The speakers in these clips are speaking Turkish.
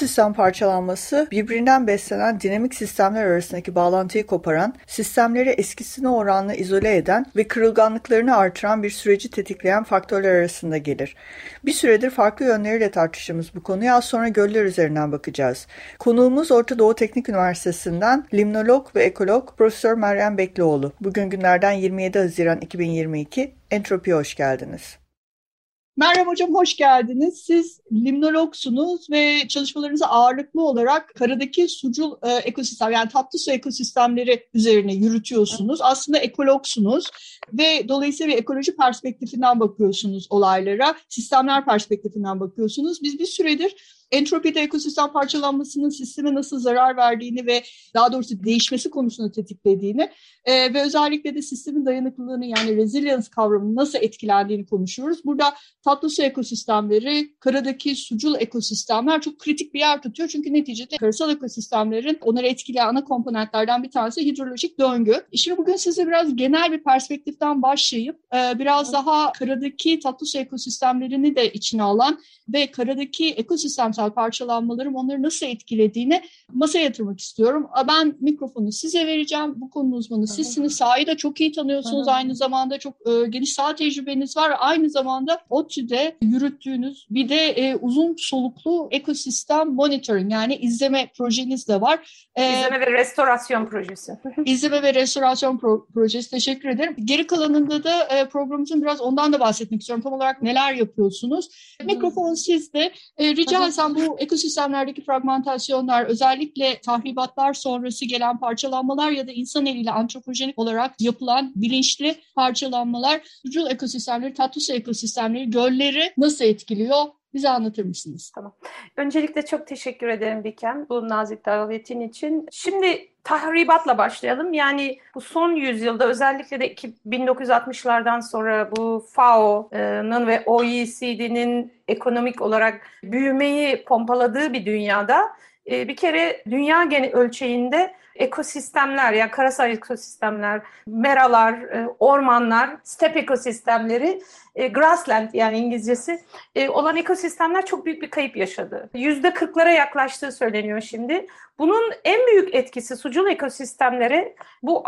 Ekosistem parçalanması birbirinden beslenen dinamik sistemler arasındaki bağlantıyı koparan, sistemleri eskisine oranla izole eden ve kırılganlıklarını artıran bir süreci tetikleyen faktörler arasında gelir. Bir süredir farklı yönleriyle tartıştığımız bu konuya az sonra göller üzerinden bakacağız. Konuğumuz Orta Doğu Teknik Üniversitesi'nden limnolog ve ekolog Profesör Meryem Beklioğlu. Bugün günlerden 27 Haziran 2022 Entropi'ye hoş geldiniz. Meryem Hocam hoş geldiniz. Siz limnologsunuz ve çalışmalarınızı ağırlıklı olarak karadaki sucul e, ekosistem yani tatlı su ekosistemleri üzerine yürütüyorsunuz. Aslında ekologsunuz ve dolayısıyla bir ekoloji perspektifinden bakıyorsunuz olaylara, sistemler perspektifinden bakıyorsunuz. Biz bir süredir entropide ekosistem parçalanmasının sisteme nasıl zarar verdiğini ve daha doğrusu değişmesi konusunu tetiklediğini e, ve özellikle de sistemin dayanıklılığını yani resilience kavramının nasıl etkilendiğini konuşuyoruz. Burada tatlı su ekosistemleri, karadaki sucul ekosistemler çok kritik bir yer tutuyor. Çünkü neticede karasal ekosistemlerin onları etkileyen ana komponentlerden bir tanesi hidrolojik döngü. Şimdi bugün size biraz genel bir perspektiften başlayıp e, biraz daha karadaki tatlı su ekosistemlerini de içine alan ve karadaki ekosistemsel parçalanmaların onları nasıl etkilediğini masaya yatırmak istiyorum. Ben mikrofonu size vereceğim. Bu konu uzmanı sizsiniz. Sahayı da çok iyi tanıyorsunuz. Aynı zamanda çok e, geniş saha tecrübeniz var. Aynı zamanda ODTÜ'de yürüttüğünüz bir de e, uzun soluklu ekosistem monitoring yani izleme projeniz de var. E, izleme ve restorasyon projesi. İzleme ve restorasyon pro projesi. Teşekkür ederim. Geri kalanında da e, programımızın biraz ondan da bahsetmek istiyorum. Tam olarak neler yapıyorsunuz? Mikrofon sizde. E, rica etsem bu ekosistemlerdeki fragmentasyonlar, özellikle tahribatlar sonrası gelen parçalanmalar ya da insan eliyle antropojenik olarak yapılan bilinçli parçalanmalar, sucul ekosistemleri, tatlı su ekosistemleri, gölleri nasıl etkiliyor? Bize anlatır mısınız? Tamam. Öncelikle çok teşekkür ederim Biken bu nazik davetin için. Şimdi tahribatla başlayalım. Yani bu son yüzyılda özellikle de 1960'lardan sonra bu FAO'nun ve OECD'nin ekonomik olarak büyümeyi pompaladığı bir dünyada bir kere dünya gene ölçeğinde ekosistemler yani karasal ekosistemler, meralar, e, ormanlar, step ekosistemleri, e, grassland yani İngilizcesi e, olan ekosistemler çok büyük bir kayıp yaşadı. Yüzde kırklara yaklaştığı söyleniyor şimdi. Bunun en büyük etkisi sucul ekosistemleri bu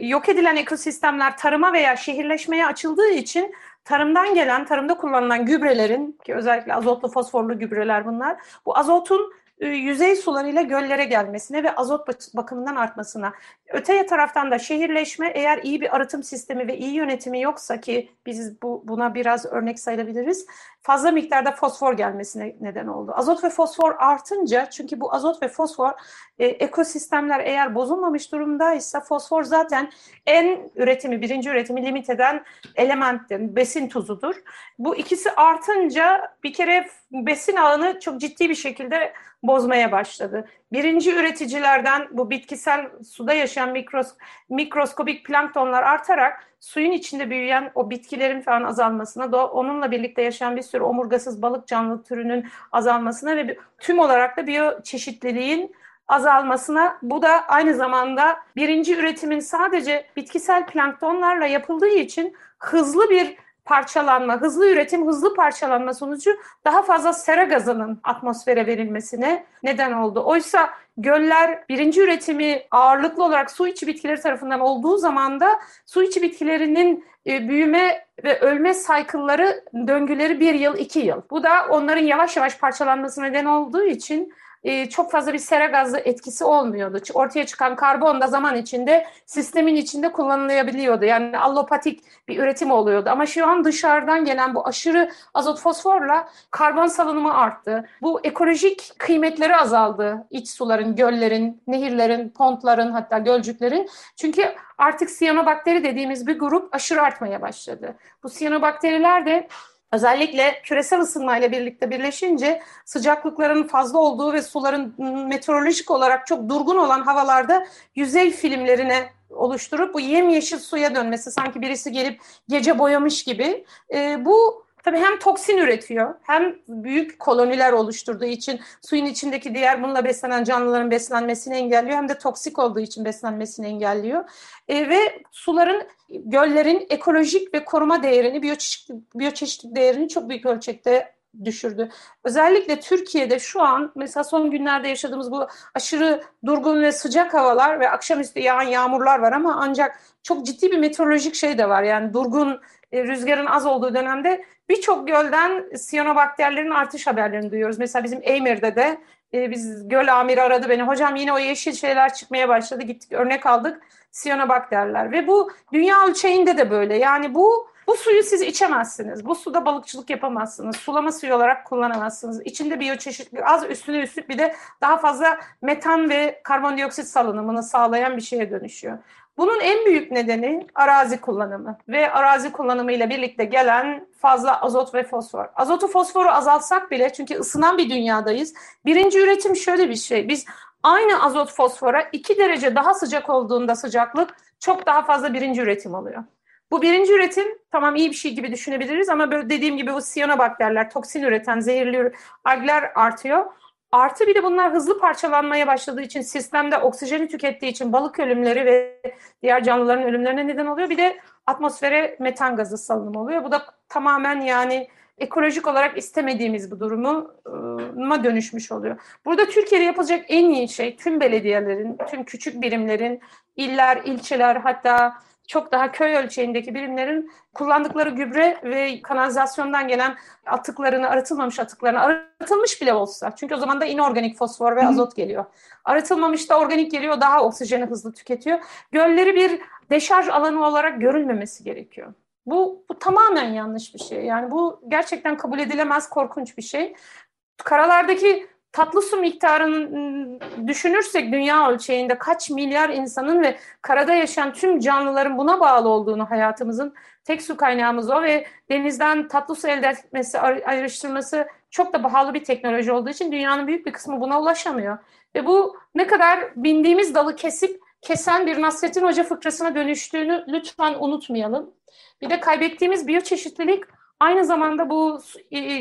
yok edilen ekosistemler tarıma veya şehirleşmeye açıldığı için tarımdan gelen, tarımda kullanılan gübrelerin ki özellikle azotlu fosforlu gübreler bunlar. Bu azotun yüzey sularıyla göllere gelmesine ve azot bakımından artmasına. Öte taraftan da şehirleşme eğer iyi bir arıtım sistemi ve iyi yönetimi yoksa ki biz bu, buna biraz örnek sayabiliriz. Fazla miktarda fosfor gelmesine neden oldu. Azot ve fosfor artınca çünkü bu azot ve fosfor e, ekosistemler eğer bozulmamış durumdaysa fosfor zaten en üretimi, birinci üretimi limit eden elementtir, besin tuzudur. Bu ikisi artınca bir kere besin ağını çok ciddi bir şekilde bozmaya başladı. Birinci üreticilerden bu bitkisel suda yaşayan mikros, mikroskobik planktonlar artarak suyun içinde büyüyen o bitkilerin falan azalmasına, onunla birlikte yaşayan bir sürü omurgasız balık canlı türünün azalmasına ve tüm olarak da biyoçeşitliliğin azalmasına bu da aynı zamanda birinci üretimin sadece bitkisel planktonlarla yapıldığı için hızlı bir parçalanma, hızlı üretim, hızlı parçalanma sonucu daha fazla sera gazının atmosfere verilmesine neden oldu. Oysa göller birinci üretimi ağırlıklı olarak su içi bitkileri tarafından olduğu zaman da su içi bitkilerinin e, büyüme ve ölme saykılları, döngüleri bir yıl, iki yıl. Bu da onların yavaş yavaş parçalanmasına neden olduğu için e, çok fazla bir sera gazı etkisi olmuyordu. Ortaya çıkan karbon da zaman içinde sistemin içinde kullanılabiliyordu. Yani allopatik bir üretim oluyordu. Ama şu an dışarıdan gelen bu aşırı azot fosforla karbon salınımı arttı. Bu ekolojik kıymetleri azaldı. İç suların, göllerin, nehirlerin, pontların hatta gölcüklerin. Çünkü artık siyanobakteri dediğimiz bir grup aşırı artmaya başladı. Bu siyanobakteriler de Özellikle küresel ısınmayla birlikte birleşince sıcaklıkların fazla olduğu ve suların meteorolojik olarak çok durgun olan havalarda yüzey filmlerine oluşturup bu yemyeşil suya dönmesi sanki birisi gelip gece boyamış gibi. E, bu tabii hem toksin üretiyor hem büyük koloniler oluşturduğu için suyun içindeki diğer bununla beslenen canlıların beslenmesini engelliyor hem de toksik olduğu için beslenmesini engelliyor. E, ve suların, göllerin ekolojik ve koruma değerini, biyoçeşitlik, biyoçeşitlik değerini çok büyük ölçekte düşürdü. Özellikle Türkiye'de şu an mesela son günlerde yaşadığımız bu aşırı durgun ve sıcak havalar ve akşamüstü yağan yağmurlar var ama ancak çok ciddi bir meteorolojik şey de var. Yani durgun rüzgarın az olduğu dönemde birçok gölden siyanobakterlerin artış haberlerini duyuyoruz. Mesela bizim Eymir'de de e, biz göl amiri aradı beni. Hocam yine o yeşil şeyler çıkmaya başladı. Gittik örnek aldık. Siyanobakterler ve bu dünya ölçeğinde de böyle. Yani bu bu suyu siz içemezsiniz. Bu suda balıkçılık yapamazsınız. Sulama suyu olarak kullanamazsınız. İçinde biyoçeşitlilik az üstüne üstlük bir de daha fazla metan ve karbondioksit salınımını sağlayan bir şeye dönüşüyor. Bunun en büyük nedeni arazi kullanımı ve arazi kullanımı ile birlikte gelen fazla azot ve fosfor. Azotu fosforu azaltsak bile çünkü ısınan bir dünyadayız. Birinci üretim şöyle bir şey. Biz aynı azot fosfora 2 derece daha sıcak olduğunda sıcaklık çok daha fazla birinci üretim oluyor. Bu birinci üretim tamam iyi bir şey gibi düşünebiliriz ama böyle dediğim gibi bu siyanobakterler, toksin üreten zehirli algler artıyor. Artı bir de bunlar hızlı parçalanmaya başladığı için sistemde oksijeni tükettiği için balık ölümleri ve diğer canlıların ölümlerine neden oluyor. Bir de atmosfere metan gazı salınımı oluyor. Bu da tamamen yani ekolojik olarak istemediğimiz bu duruma dönüşmüş oluyor. Burada Türkiye'de yapılacak en iyi şey tüm belediyelerin, tüm küçük birimlerin, iller, ilçeler hatta çok daha köy ölçeğindeki birimlerin kullandıkları gübre ve kanalizasyondan gelen atıklarını, arıtılmamış atıklarını, arıtılmış bile olsa. Çünkü o zaman da inorganik fosfor ve azot geliyor. Arıtılmamış da organik geliyor, daha oksijeni hızlı tüketiyor. Gölleri bir deşarj alanı olarak görülmemesi gerekiyor. Bu, bu tamamen yanlış bir şey. Yani bu gerçekten kabul edilemez, korkunç bir şey. Karalardaki tatlı su miktarını düşünürsek dünya ölçeğinde kaç milyar insanın ve karada yaşayan tüm canlıların buna bağlı olduğunu hayatımızın tek su kaynağımız o ve denizden tatlı su elde etmesi, ayrıştırması çok da pahalı bir teknoloji olduğu için dünyanın büyük bir kısmı buna ulaşamıyor. Ve bu ne kadar bindiğimiz dalı kesip kesen bir Nasrettin Hoca fıkrasına dönüştüğünü lütfen unutmayalım. Bir de kaybettiğimiz biyoçeşitlilik aynı zamanda bu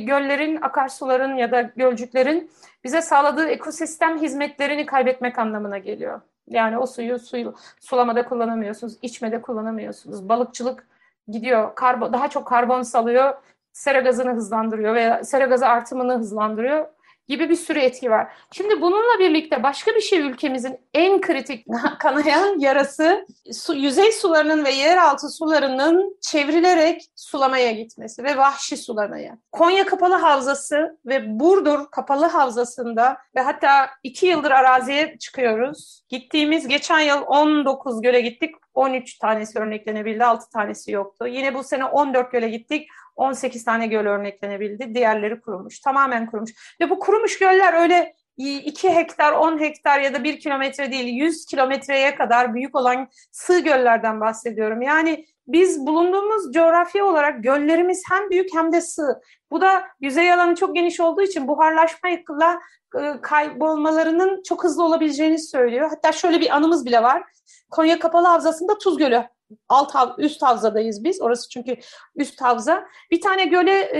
göllerin, akarsuların ya da gölcüklerin bize sağladığı ekosistem hizmetlerini kaybetmek anlamına geliyor. Yani o suyu suyu sulamada kullanamıyorsunuz, içmede kullanamıyorsunuz. Balıkçılık gidiyor, karbon, daha çok karbon salıyor, sera gazını hızlandırıyor veya sera gazı artımını hızlandırıyor gibi bir sürü etki var. Şimdi bununla birlikte başka bir şey ülkemizin en kritik kanayan yarası su, yüzey sularının ve yeraltı sularının çevrilerek sulamaya gitmesi ve vahşi sulamaya. Konya Kapalı Havzası ve Burdur Kapalı Havzası'nda ve hatta iki yıldır araziye çıkıyoruz. Gittiğimiz geçen yıl 19 göle gittik. 13 tanesi örneklenebildi, 6 tanesi yoktu. Yine bu sene 14 göle gittik. 18 tane göl örneklenebildi. Diğerleri kurumuş. Tamamen kurumuş. Ve bu kurumuş göller öyle 2 hektar, 10 hektar ya da 1 kilometre değil 100 kilometreye kadar büyük olan sığ göllerden bahsediyorum. Yani biz bulunduğumuz coğrafya olarak göllerimiz hem büyük hem de sığ. Bu da yüzey alanı çok geniş olduğu için buharlaşmayla e, kaybolmalarının çok hızlı olabileceğini söylüyor. Hatta şöyle bir anımız bile var. Konya Kapalı Havzası'nda Tuz Gölü alt hav, üst havzadayız biz. Orası çünkü üst havza. Bir tane göle e,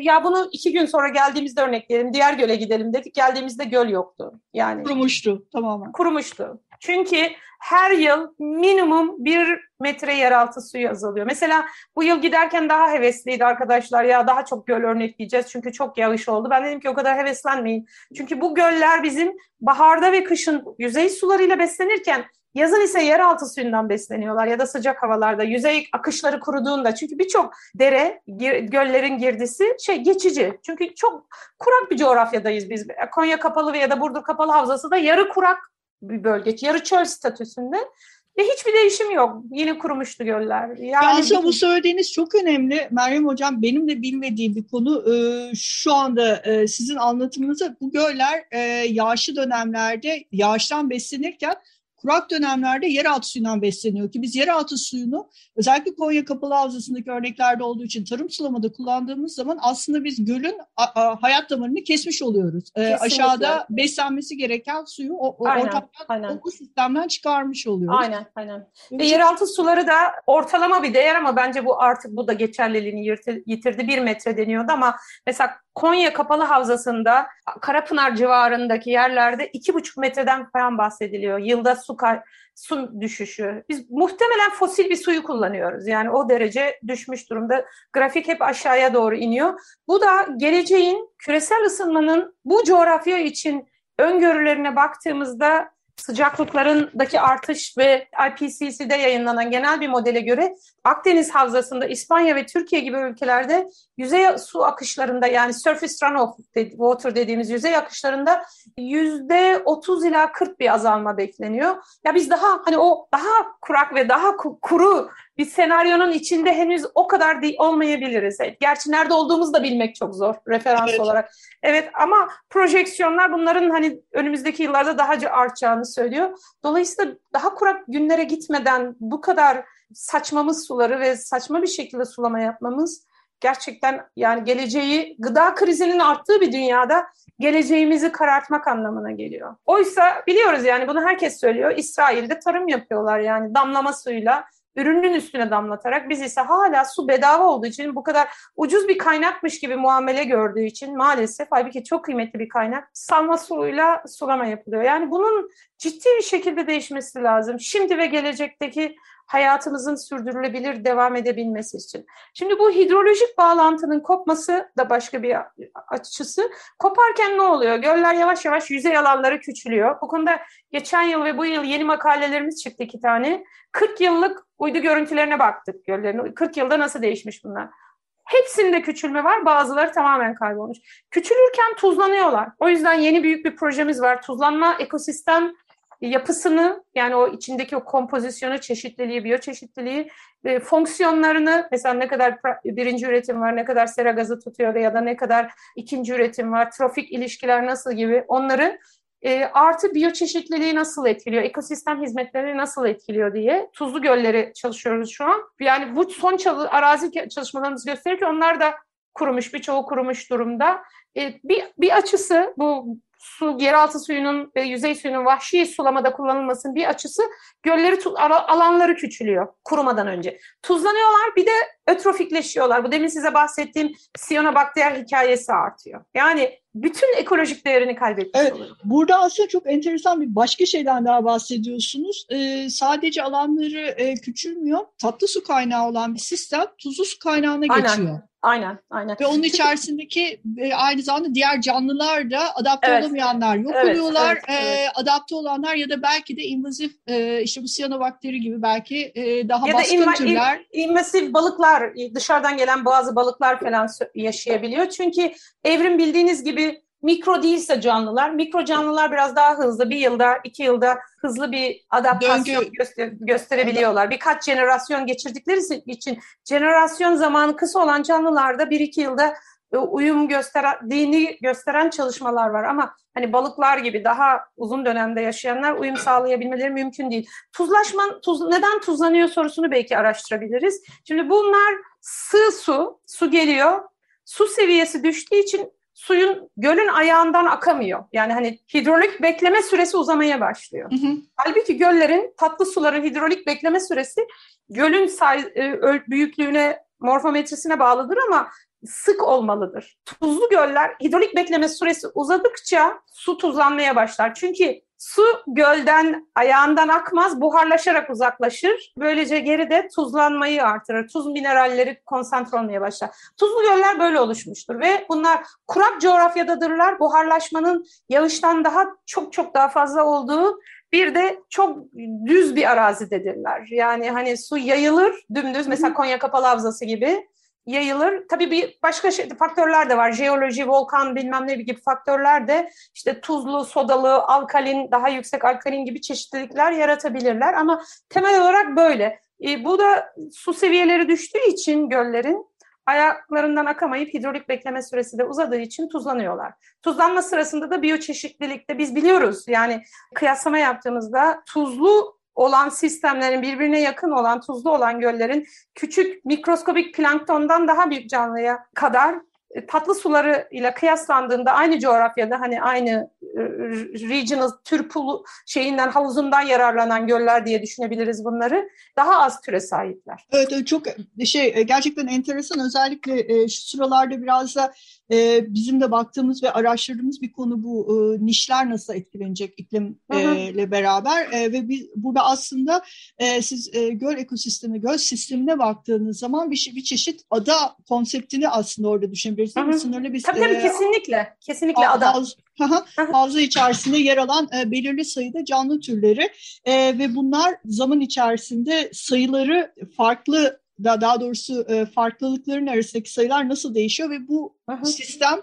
ya bunu iki gün sonra geldiğimizde örnekleyelim. Diğer göle gidelim dedik. Geldiğimizde göl yoktu. Yani kurumuştu tamamen. Kurumuştu. Çünkü her yıl minimum bir metre yeraltı suyu azalıyor. Mesela bu yıl giderken daha hevesliydi arkadaşlar ya daha çok göl örnekleyeceğiz çünkü çok yağış oldu. Ben dedim ki o kadar heveslenmeyin. Çünkü bu göller bizim baharda ve kışın yüzey sularıyla beslenirken Yazın ise yeraltı suyundan besleniyorlar ya da sıcak havalarda yüzey akışları kuruduğunda çünkü birçok dere, göllerin girdisi şey geçici. Çünkü çok kurak bir coğrafyadayız biz. Konya kapalı ya da Burdur kapalı havzası da yarı kurak bir bölge, yarı çöl statüsünde. Ve hiçbir değişim yok. Yine kurumuştu göller. Yani aslında bu söylediğiniz çok önemli. Meryem Hocam benim de bilmediğim bir konu. Ee, şu anda e, sizin anlatımınızda bu göller e, yağışlı dönemlerde yağıştan beslenirken kurak dönemlerde yeraltı suyundan besleniyor ki biz yeraltı suyunu özellikle Konya Kapalı Havzası'ndaki örneklerde olduğu için tarım sulamada kullandığımız zaman aslında biz gölün a, a, hayat damarını kesmiş oluyoruz. Ee, aşağıda beslenmesi gereken suyu o, o aynen, ortamdan aynen. o sistemden çıkarmış oluyoruz. Aynen aynen. Ve yeraltı suları da ortalama bir değer ama bence bu artık bu da geçerliliğini yitirdi. Bir metre deniyordu ama mesela Konya Kapalı Havzası'nda Karapınar civarındaki yerlerde iki buçuk metreden falan bahsediliyor. Yılda su, su düşüşü. Biz muhtemelen fosil bir suyu kullanıyoruz. Yani o derece düşmüş durumda. Grafik hep aşağıya doğru iniyor. Bu da geleceğin küresel ısınmanın bu coğrafya için öngörülerine baktığımızda sıcaklıklarındaki artış ve IPCC'de yayınlanan genel bir modele göre Akdeniz Havzası'nda İspanya ve Türkiye gibi ülkelerde yüzey su akışlarında yani surface runoff water dediğimiz yüzey akışlarında yüzde 30 ila 40 bir azalma bekleniyor. Ya biz daha hani o daha kurak ve daha kuru bir senaryonun içinde henüz o kadar değil olmayabiliriz. Gerçi nerede olduğumuzu da bilmek çok zor referans evet. olarak. Evet ama projeksiyonlar bunların hani önümüzdeki yıllarda daha artacağını söylüyor. Dolayısıyla daha kurak günlere gitmeden bu kadar saçmamız suları ve saçma bir şekilde sulama yapmamız gerçekten yani geleceği gıda krizinin arttığı bir dünyada geleceğimizi karartmak anlamına geliyor. Oysa biliyoruz yani bunu herkes söylüyor. İsrail'de tarım yapıyorlar yani damlama suyla ürünün üstüne damlatarak biz ise hala su bedava olduğu için bu kadar ucuz bir kaynakmış gibi muamele gördüğü için maalesef halbuki çok kıymetli bir kaynak salma suyuyla sulama yapılıyor. Yani bunun ciddi bir şekilde değişmesi lazım. Şimdi ve gelecekteki hayatımızın sürdürülebilir devam edebilmesi için. Şimdi bu hidrolojik bağlantının kopması da başka bir açısı. Koparken ne oluyor? Göller yavaş yavaş yüzey alanları küçülüyor. Bu konuda geçen yıl ve bu yıl yeni makalelerimiz çıktı iki tane. 40 yıllık uydu görüntülerine baktık göllerin. 40 yılda nasıl değişmiş bunlar? Hepsinde küçülme var, bazıları tamamen kaybolmuş. Küçülürken tuzlanıyorlar. O yüzden yeni büyük bir projemiz var. Tuzlanma ekosistem yapısını yani o içindeki o kompozisyonu, çeşitliliği, biyoçeşitliliği, e, fonksiyonlarını mesela ne kadar birinci üretim var, ne kadar sera gazı tutuyor ya da ne kadar ikinci üretim var, trafik ilişkiler nasıl gibi onları e, artı biyoçeşitliliği nasıl etkiliyor, ekosistem hizmetleri nasıl etkiliyor diye tuzlu gölleri çalışıyoruz şu an. Yani bu son çalı, arazi çalışmalarımız gösteriyor ki onlar da kurumuş, birçoğu kurumuş durumda. E, bir, bir açısı bu su, yeraltı suyunun ve yüzey suyunun vahşi sulamada kullanılmasının bir açısı gölleri alanları küçülüyor kurumadan önce. Tuzlanıyorlar bir de ötrofikleşiyorlar. Bu demin size bahsettiğim siyonobakter hikayesi artıyor. Yani bütün ekolojik değerini kaybetmiş evet, oluyor. Burada aslında çok enteresan bir başka şeyden daha bahsediyorsunuz. Ee, sadece alanları e, küçülmüyor. Tatlı su kaynağı olan bir sistem tuzlu su kaynağına Aynen. geçiyor. Aynen, aynen. Ve onun içerisindeki e, aynı zamanda diğer canlılar da adapte evet. olamayanlar yok evet, oluyorlar. Evet, evet. E, adapte olanlar ya da belki de invazif e, işte bu siyanobakteri gibi belki daha ya baskın da türler. invazif balıklar, dışarıdan gelen bazı balıklar falan yaşayabiliyor. Çünkü evrim bildiğiniz gibi mikro değilse canlılar, mikro canlılar biraz daha hızlı, bir yılda, iki yılda hızlı bir adaptasyon göster gösterebiliyorlar. Birkaç jenerasyon geçirdikleri için jenerasyon zamanı kısa olan canlılarda bir iki yılda e, uyum gösterdiğini gösteren çalışmalar var ama hani balıklar gibi daha uzun dönemde yaşayanlar uyum sağlayabilmeleri mümkün değil. Tuzlaşma tuz, neden tuzlanıyor sorusunu belki araştırabiliriz. Şimdi bunlar sığ su, su geliyor. Su seviyesi düştüğü için suyun gölün ayağından akamıyor. Yani hani hidrolik bekleme süresi uzamaya başlıyor. Hı hı. Halbuki göllerin tatlı suların hidrolik bekleme süresi gölün say, e, büyüklüğüne, morfometrisine bağlıdır ama sık olmalıdır. Tuzlu göller hidrolik bekleme süresi uzadıkça su tuzlanmaya başlar. Çünkü Su gölden ayağından akmaz, buharlaşarak uzaklaşır. Böylece geride tuzlanmayı artırır. Tuz mineralleri konsantre olmaya başlar. Tuzlu göller böyle oluşmuştur ve bunlar kurak coğrafyadadırlar. Buharlaşmanın yağıştan daha çok çok daha fazla olduğu bir de çok düz bir arazidedirler. Yani hani su yayılır dümdüz mesela Konya Kapalı Havzası gibi yayılır. Tabii bir başka şey, faktörler de var. Jeoloji, volkan bilmem ne gibi faktörler de işte tuzlu, sodalı, alkalin, daha yüksek alkalin gibi çeşitlilikler yaratabilirler. Ama temel olarak böyle. E, bu da su seviyeleri düştüğü için göllerin ayaklarından akamayıp hidrolik bekleme süresi de uzadığı için tuzlanıyorlar. Tuzlanma sırasında da biyoçeşitlilikte biz biliyoruz yani kıyaslama yaptığımızda tuzlu olan sistemlerin birbirine yakın olan tuzlu olan göllerin küçük mikroskobik planktondan daha büyük canlıya kadar tatlı suları ile kıyaslandığında aynı coğrafyada hani aynı e, regional tür pulu şeyinden havuzundan yararlanan göller diye düşünebiliriz bunları. Daha az türe sahipler. Evet çok şey e, gerçekten enteresan. Özellikle şu sıralarda biraz da bizim de baktığımız ve araştırdığımız bir konu bu. Nişler nasıl etkilenecek iklimle beraber? Ve biz burada aslında siz göl ekosistemi, göl sistemine baktığınız zaman bir, bir çeşit ada konseptini aslında orada düşünebilirsiniz Hı Sınırlı bir tabii, tabii kesinlikle. Kesinlikle ada. Havza içerisinde yer alan e, belirli sayıda canlı türleri e, ve bunlar zaman içerisinde sayıları farklı da daha doğrusu e, farklılıkların arasındaki sayılar nasıl değişiyor ve bu Aha. sistem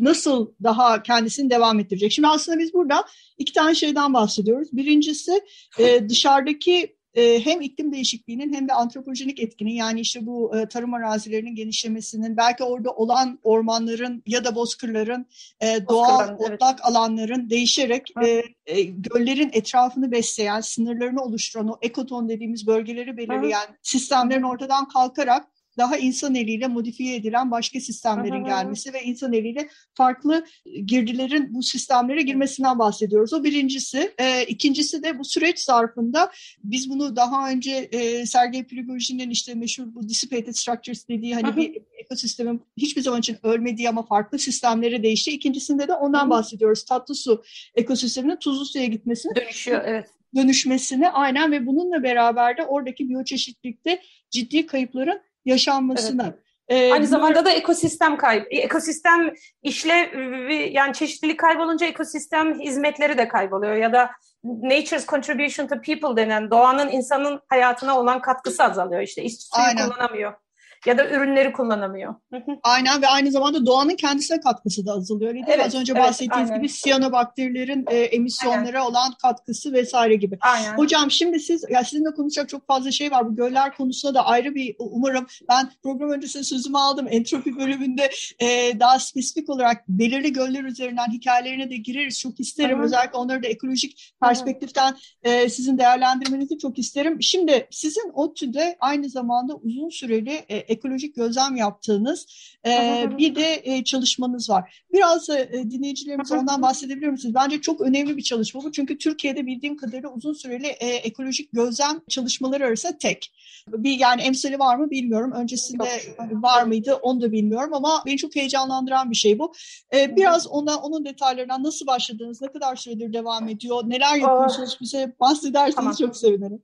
nasıl daha kendisini devam ettirecek? Şimdi aslında biz burada iki tane şeyden bahsediyoruz. Birincisi e, dışarıdaki e, hem iklim değişikliğinin hem de antropojenik etkinin yani işte bu e, tarım arazilerinin genişlemesinin belki orada olan ormanların ya da bozkırların e, doğal evet. otlak alanların değişerek e, e, göllerin etrafını besleyen, sınırlarını oluşturan o ekoton dediğimiz bölgeleri belirleyen Hı. sistemlerin ortadan kalkarak daha insan eliyle modifiye edilen başka sistemlerin gelmesi ve insan eliyle farklı girdilerin bu sistemlere girmesinden bahsediyoruz. O birincisi. E, ikincisi de bu süreç zarfında biz bunu daha önce e, Sergey Prigozhin'in işte meşhur bu dissipated structures dediği hani bir ekosistemin hiçbir zaman için ölmediği ama farklı sistemlere değişti. İkincisinde de ondan bahsediyoruz. Tatlı su ekosisteminin tuzlu suya gitmesini. Dönüşüyor evet dönüşmesini aynen ve bununla beraber de oradaki biyoçeşitlilikte ciddi kayıpların yaşanmasına. Evet. Ee, Aynı zamanda da ekosistem kayıp, ekosistem işlevi yani çeşitlilik kaybolunca ekosistem hizmetleri de kayboluyor ya da nature's contribution to people denen doğanın insanın hayatına olan katkısı azalıyor işte iş suyu kullanamıyor ya da ürünleri kullanamıyor. aynen ve aynı zamanda doğanın kendisine katkısı da azalıyor. Değil evet, Az önce evet, bahsettiğiniz aynen. gibi siyanobakterilerin e, emisyonlara aynen. olan katkısı vesaire gibi. Aynen. Hocam şimdi siz ya sizinle konuşacak çok fazla şey var. Bu göller konusunda da ayrı bir umarım ben program öncesinde sözümü aldım. Entropi bölümünde e, daha spesifik olarak belirli göller üzerinden hikayelerine de gireriz. Çok isterim. Hı-hı. Özellikle onları da ekolojik perspektiften e, sizin değerlendirmenizi çok isterim. Şimdi sizin ODTÜ'de aynı zamanda uzun süreli e, ekolojik gözlem yaptığınız e, bir de e, çalışmanız var. Biraz e, dinleyicilerimize ondan bahsedebilir misiniz? Bence çok önemli bir çalışma bu. Çünkü Türkiye'de bildiğim kadarıyla uzun süreli e, ekolojik gözlem çalışmaları arasında tek. Bir yani emsali var mı bilmiyorum. Öncesinde yok. var mıydı onu da bilmiyorum ama beni çok heyecanlandıran bir şey bu. E, biraz ondan onun detaylarından nasıl başladınız? Ne kadar süredir devam ediyor? Neler yapıyorsunuz? Bize bahsederseniz tamam. çok sevinirim.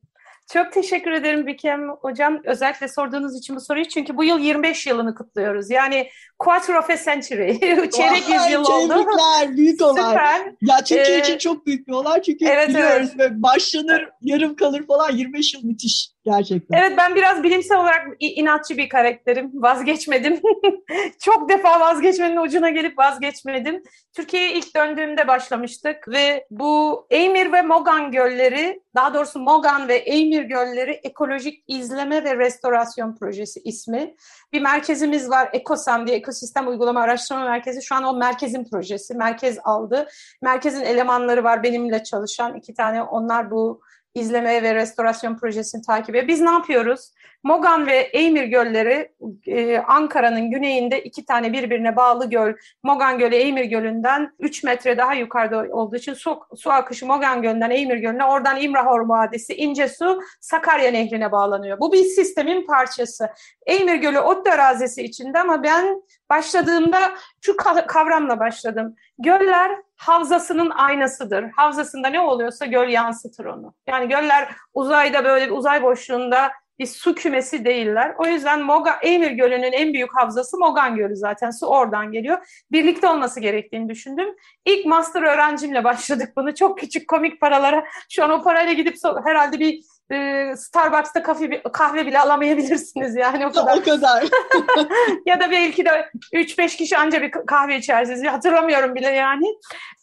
Çok teşekkür ederim Bikem Hocam. Özellikle sorduğunuz için bu soruyu. Çünkü bu yıl 25 yılını kutluyoruz. Yani quarter of a century. Çeyrek yüzyıl oldu. Tebrikler. Büyük olay. Süper. Ya Türkiye ee, için çok büyük bir olay. Çünkü evet, biliyoruz evet. başlanır, yarım kalır falan 25 yıl müthiş. Gerçekten. Evet ben biraz bilimsel olarak inatçı bir karakterim. Vazgeçmedim. Çok defa vazgeçmenin ucuna gelip vazgeçmedim. Türkiye'ye ilk döndüğümde başlamıştık ve bu Eymir ve Mogan gölleri, daha doğrusu Mogan ve Eymir gölleri ekolojik izleme ve restorasyon projesi ismi. Bir merkezimiz var Ekosam diye Ekosistem Uygulama Araştırma Merkezi. Şu an o merkezin projesi. Merkez aldı. Merkezin elemanları var benimle çalışan iki tane. Onlar bu izleme ve restorasyon projesini ediyor. Biz ne yapıyoruz? Mogan ve Eymir gölleri e, Ankara'nın güneyinde iki tane birbirine bağlı göl. Mogan Gölü Eymir Gölü'nden 3 metre daha yukarıda olduğu için su, su akışı Mogan Gölü'nden Eymir Gölü'ne oradan İmrahor Vadisi ince su Sakarya Nehri'ne bağlanıyor. Bu bir sistemin parçası. Eymir Gölü ot arazisi içinde ama ben başladığımda şu kavramla başladım. Göller havzasının aynasıdır. Havzasında ne oluyorsa göl yansıtır onu. Yani göller uzayda böyle bir uzay boşluğunda bir su kümesi değiller. O yüzden Moga, Eymir Gölü'nün en büyük havzası Mogan Gölü zaten. Su oradan geliyor. Birlikte olması gerektiğini düşündüm. İlk master öğrencimle başladık bunu. Çok küçük komik paralara. Şu an o parayla gidip herhalde bir e, Starbucks'ta kahve, kahve bile alamayabilirsiniz yani o kadar. o kadar. ya da belki de 3-5 kişi anca bir kahve içersiniz. Hatırlamıyorum bile yani.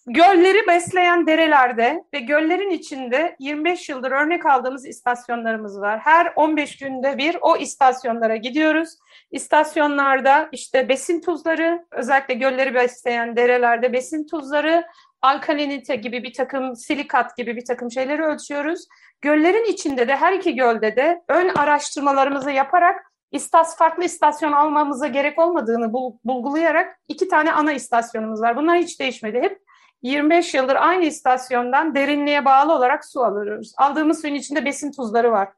Gölleri besleyen derelerde ve göllerin içinde 25 yıldır örnek aldığımız istasyonlarımız var. Her 15 günde bir o istasyonlara gidiyoruz. İstasyonlarda işte besin tuzları, özellikle gölleri besleyen derelerde besin tuzları, alkalinite gibi bir takım, silikat gibi bir takım şeyleri ölçüyoruz. Göllerin içinde de her iki gölde de ön araştırmalarımızı yaparak istas farklı istasyon almamıza gerek olmadığını bulgulayarak iki tane ana istasyonumuz var. Bunlar hiç değişmedi. Hep 25 yıldır aynı istasyondan derinliğe bağlı olarak su alıyoruz. Aldığımız suyun içinde besin tuzları var.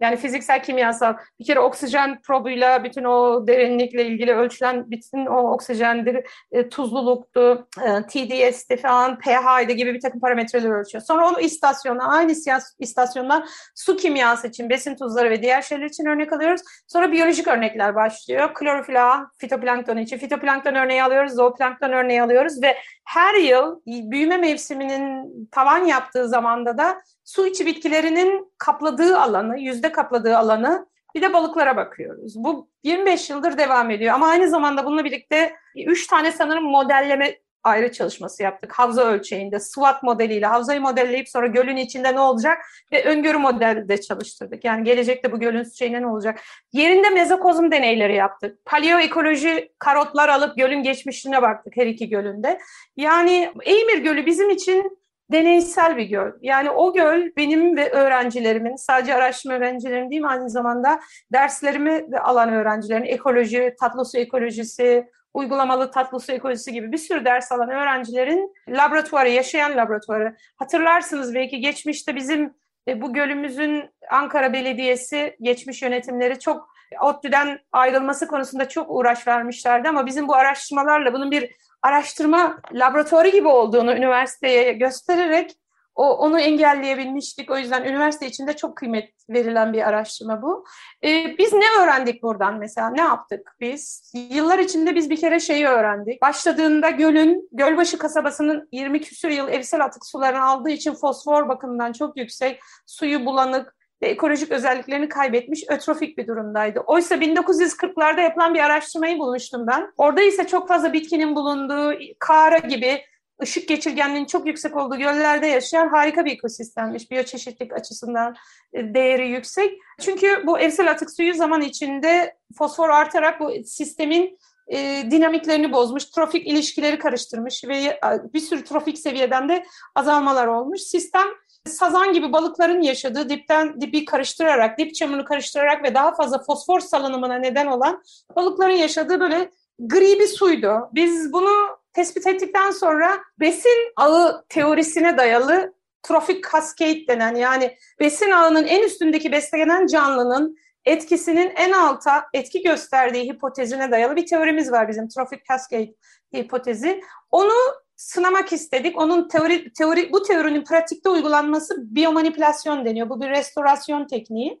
Yani fiziksel, kimyasal. Bir kere oksijen probuyla bütün o derinlikle ilgili ölçülen bütün o oksijendir, e, tuzluluktu, e, TDS'ti falan, pH'ydi gibi bir takım parametreler ölçüyor. Sonra onu istasyona, aynı istasyondan su kimyası için, besin tuzları ve diğer şeyler için örnek alıyoruz. Sonra biyolojik örnekler başlıyor. Klorofil A, fitoplankton için. Fitoplankton örneği alıyoruz, zooplankton örneği alıyoruz ve her yıl büyüme mevsiminin tavan yaptığı zamanda da su içi bitkilerinin kapladığı alanı, yüzde kapladığı alanı bir de balıklara bakıyoruz. Bu 25 yıldır devam ediyor ama aynı zamanda bununla birlikte 3 tane sanırım modelleme ayrı çalışması yaptık. Havza ölçeğinde SWOT modeliyle havzayı modelleyip sonra gölün içinde ne olacak ve öngörü modelde çalıştırdık. Yani gelecekte bu gölün şeyine ne olacak? Yerinde mezokozum deneyleri yaptık. Paleoekoloji karotlar alıp gölün geçmişine baktık her iki gölünde. Yani Eymir Gölü bizim için deneysel bir göl. Yani o göl benim ve öğrencilerimin, sadece araştırma öğrencilerim değil mi aynı zamanda derslerimi de alan öğrencilerin, ekoloji, tatlı su ekolojisi, uygulamalı tatlı su ekolojisi gibi bir sürü ders alan öğrencilerin laboratuvarı, yaşayan laboratuvarı. Hatırlarsınız belki geçmişte bizim e, bu gölümüzün Ankara Belediyesi geçmiş yönetimleri çok ODTÜ'den ayrılması konusunda çok uğraş vermişlerdi ama bizim bu araştırmalarla bunun bir araştırma laboratuvarı gibi olduğunu üniversiteye göstererek o, onu engelleyebilmiştik. O yüzden üniversite içinde çok kıymet verilen bir araştırma bu. Ee, biz ne öğrendik buradan mesela? Ne yaptık biz? Yıllar içinde biz bir kere şeyi öğrendik. Başladığında gölün, Gölbaşı kasabasının 20 küsur yıl evsel atık sularını aldığı için fosfor bakımından çok yüksek, suyu bulanık, ve ekolojik özelliklerini kaybetmiş ötrofik bir durumdaydı. Oysa 1940'larda yapılan bir araştırmayı bulmuştum ben. Orada ise çok fazla bitkinin bulunduğu, kara gibi ışık geçirgenliğinin çok yüksek olduğu göllerde yaşayan harika bir ekosistemmiş. Biyoçeşitlik açısından e, değeri yüksek. Çünkü bu evsel atık suyu zaman içinde fosfor artarak bu sistemin e, dinamiklerini bozmuş, trofik ilişkileri karıştırmış ve e, bir sürü trofik seviyeden de azalmalar olmuş. Sistem sazan gibi balıkların yaşadığı dipten dibi karıştırarak, dip çamını karıştırarak ve daha fazla fosfor salınımına neden olan balıkların yaşadığı böyle gri bir suydu. Biz bunu tespit ettikten sonra besin ağı teorisine dayalı trofik cascade denen yani besin ağının en üstündeki beslenen canlının etkisinin en alta etki gösterdiği hipotezine dayalı bir teorimiz var bizim trofik cascade hipotezi. Onu sınamak istedik. Onun teori, teori bu teorinin pratikte uygulanması biyomanipülasyon deniyor. Bu bir restorasyon tekniği.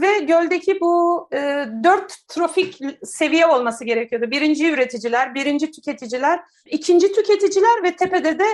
Ve göldeki bu e, dört trofik seviye olması gerekiyordu. Birinci üreticiler, birinci tüketiciler, ikinci tüketiciler ve tepede de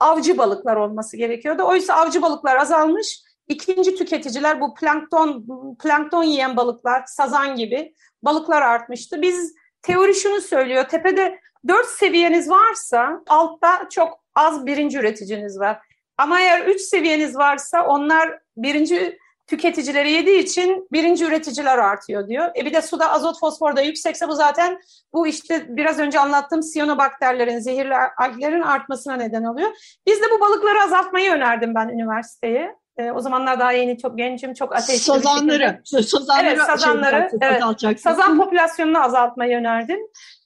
avcı balıklar olması gerekiyordu. Oysa avcı balıklar azalmış. İkinci tüketiciler bu plankton plankton yiyen balıklar, sazan gibi balıklar artmıştı. Biz teori şunu söylüyor. Tepede dört seviyeniz varsa altta çok az birinci üreticiniz var. Ama eğer üç seviyeniz varsa onlar birinci tüketicileri yediği için birinci üreticiler artıyor diyor. E bir de suda azot fosfor da yüksekse bu zaten bu işte biraz önce anlattığım siyonobakterlerin, zehirli alglerin artmasına neden oluyor. Biz de bu balıkları azaltmayı önerdim ben üniversiteye. E, o zamanlar daha yeni çok gencim, çok ateşli Sazanları, sazanları, evet, sazanları, şey, evet, sazan popülasyonunu azaltmayı önerdim.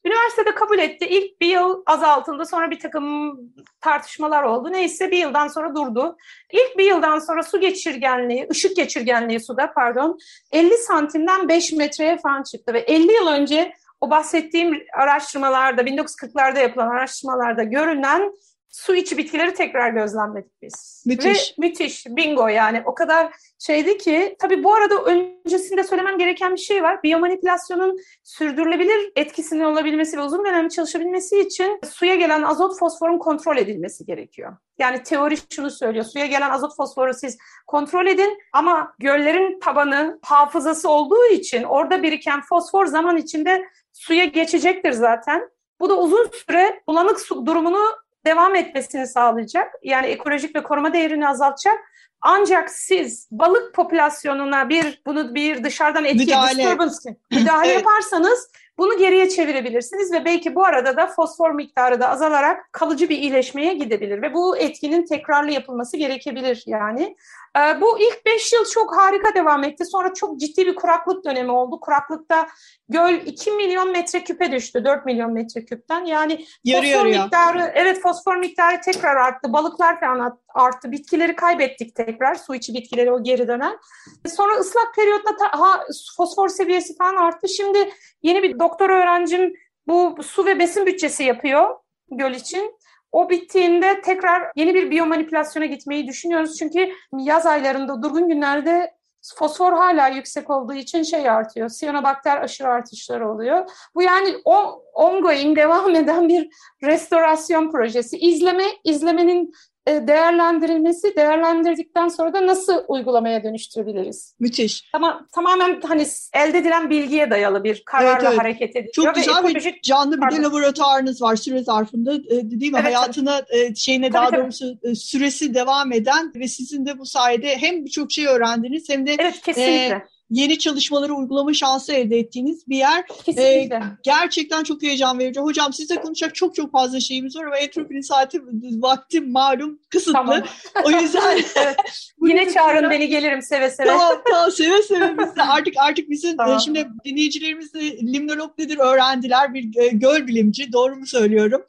Üniversitede kabul etti. İlk bir yıl azaltıldı. Sonra bir takım tartışmalar oldu. Neyse bir yıldan sonra durdu. İlk bir yıldan sonra su geçirgenliği, ışık geçirgenliği suda pardon 50 santimden 5 metreye falan çıktı. Ve 50 yıl önce o bahsettiğim araştırmalarda 1940'larda yapılan araştırmalarda görünen su içi bitkileri tekrar gözlemledik biz. Müthiş. Ve müthiş. Bingo yani. O kadar şeydi ki tabii bu arada öncesinde söylemem gereken bir şey var. Biyomanipülasyonun sürdürülebilir etkisinin olabilmesi ve uzun dönem çalışabilmesi için suya gelen azot fosforun kontrol edilmesi gerekiyor. Yani teori şunu söylüyor. Suya gelen azot fosforu siz kontrol edin ama göllerin tabanı hafızası olduğu için orada biriken fosfor zaman içinde suya geçecektir zaten. Bu da uzun süre bulanık su durumunu devam etmesini sağlayacak. Yani ekolojik ve koruma değerini azaltacak. Ancak siz balık popülasyonuna bir bunu bir dışarıdan etki müdahale, disturbance müdahale evet. yaparsanız bunu geriye çevirebilirsiniz ve belki bu arada da fosfor miktarı da azalarak kalıcı bir iyileşmeye gidebilir ve bu etkinin tekrarlı yapılması gerekebilir yani. Ee, bu ilk 5 yıl çok harika devam etti. Sonra çok ciddi bir kuraklık dönemi oldu. Kuraklıkta göl 2 milyon metreküpe düştü 4 milyon metreküpten. Yani yarı fosfor yarıya. miktarı evet fosfor miktarı tekrar arttı. Balıklar falan arttı. Bitkileri kaybettik tekrar. Su içi bitkileri o geri dönen. Sonra ıslak periyotta ta, ha, fosfor seviyesi falan arttı. Şimdi yeni bir doktor öğrencim bu su ve besin bütçesi yapıyor göl için. O bittiğinde tekrar yeni bir biyomanipülasyona gitmeyi düşünüyoruz. Çünkü yaz aylarında durgun günlerde fosfor hala yüksek olduğu için şey artıyor. Siyanobakter aşırı artışları oluyor. Bu yani o ongoing devam eden bir restorasyon projesi. İzleme, izlemenin değerlendirilmesi, değerlendirdikten sonra da nasıl uygulamaya dönüştürebiliriz? Müthiş. Tamam, tamamen hani elde edilen bilgiye dayalı bir kararla evet, evet. hareket ediliyor. Çok güzel ekolojik, bir canlı bir de laboratuvarınız var süre zarfında değil mi? Evet, Hayatına tabii. şeyine tabii, daha tabii. doğrusu süresi devam eden ve sizin de bu sayede hem birçok şey öğrendiniz hem de evet, kesinlikle. E, yeni çalışmaları uygulama şansı elde ettiğiniz bir yer. Kesinlikle. Ee, gerçekten çok heyecan verici. Hocam sizle konuşacak çok çok fazla şeyimiz var ama entropinin saati vakti malum kısıtlı. Tamam. O yüzden evet. Yine çağırın beni gelirim seve seve. Tamam tamam seve seve biz de artık artık bizim tamam. şimdi dinleyicilerimiz de limnolog nedir öğrendiler bir e, göl bilimci doğru mu söylüyorum?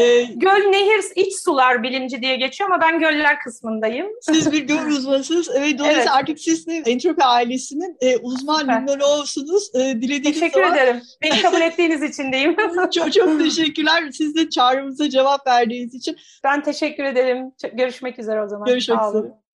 Ee, göl nehir iç sular bilimci diye geçiyor ama ben göller kısmındayım. Siz bir göl uzmanısınız. Evet, dolayısıyla evet. artık siz de entropi ailesinin e, uzman limnologsunuz. E, dilediğiniz Teşekkür zaman... ederim. Beni kabul ettiğiniz için deyim. çok çok teşekkürler. Siz de çağrımıza cevap verdiğiniz için. Ben teşekkür ederim. Görüşmek üzere o zaman. Görüşmek üzere.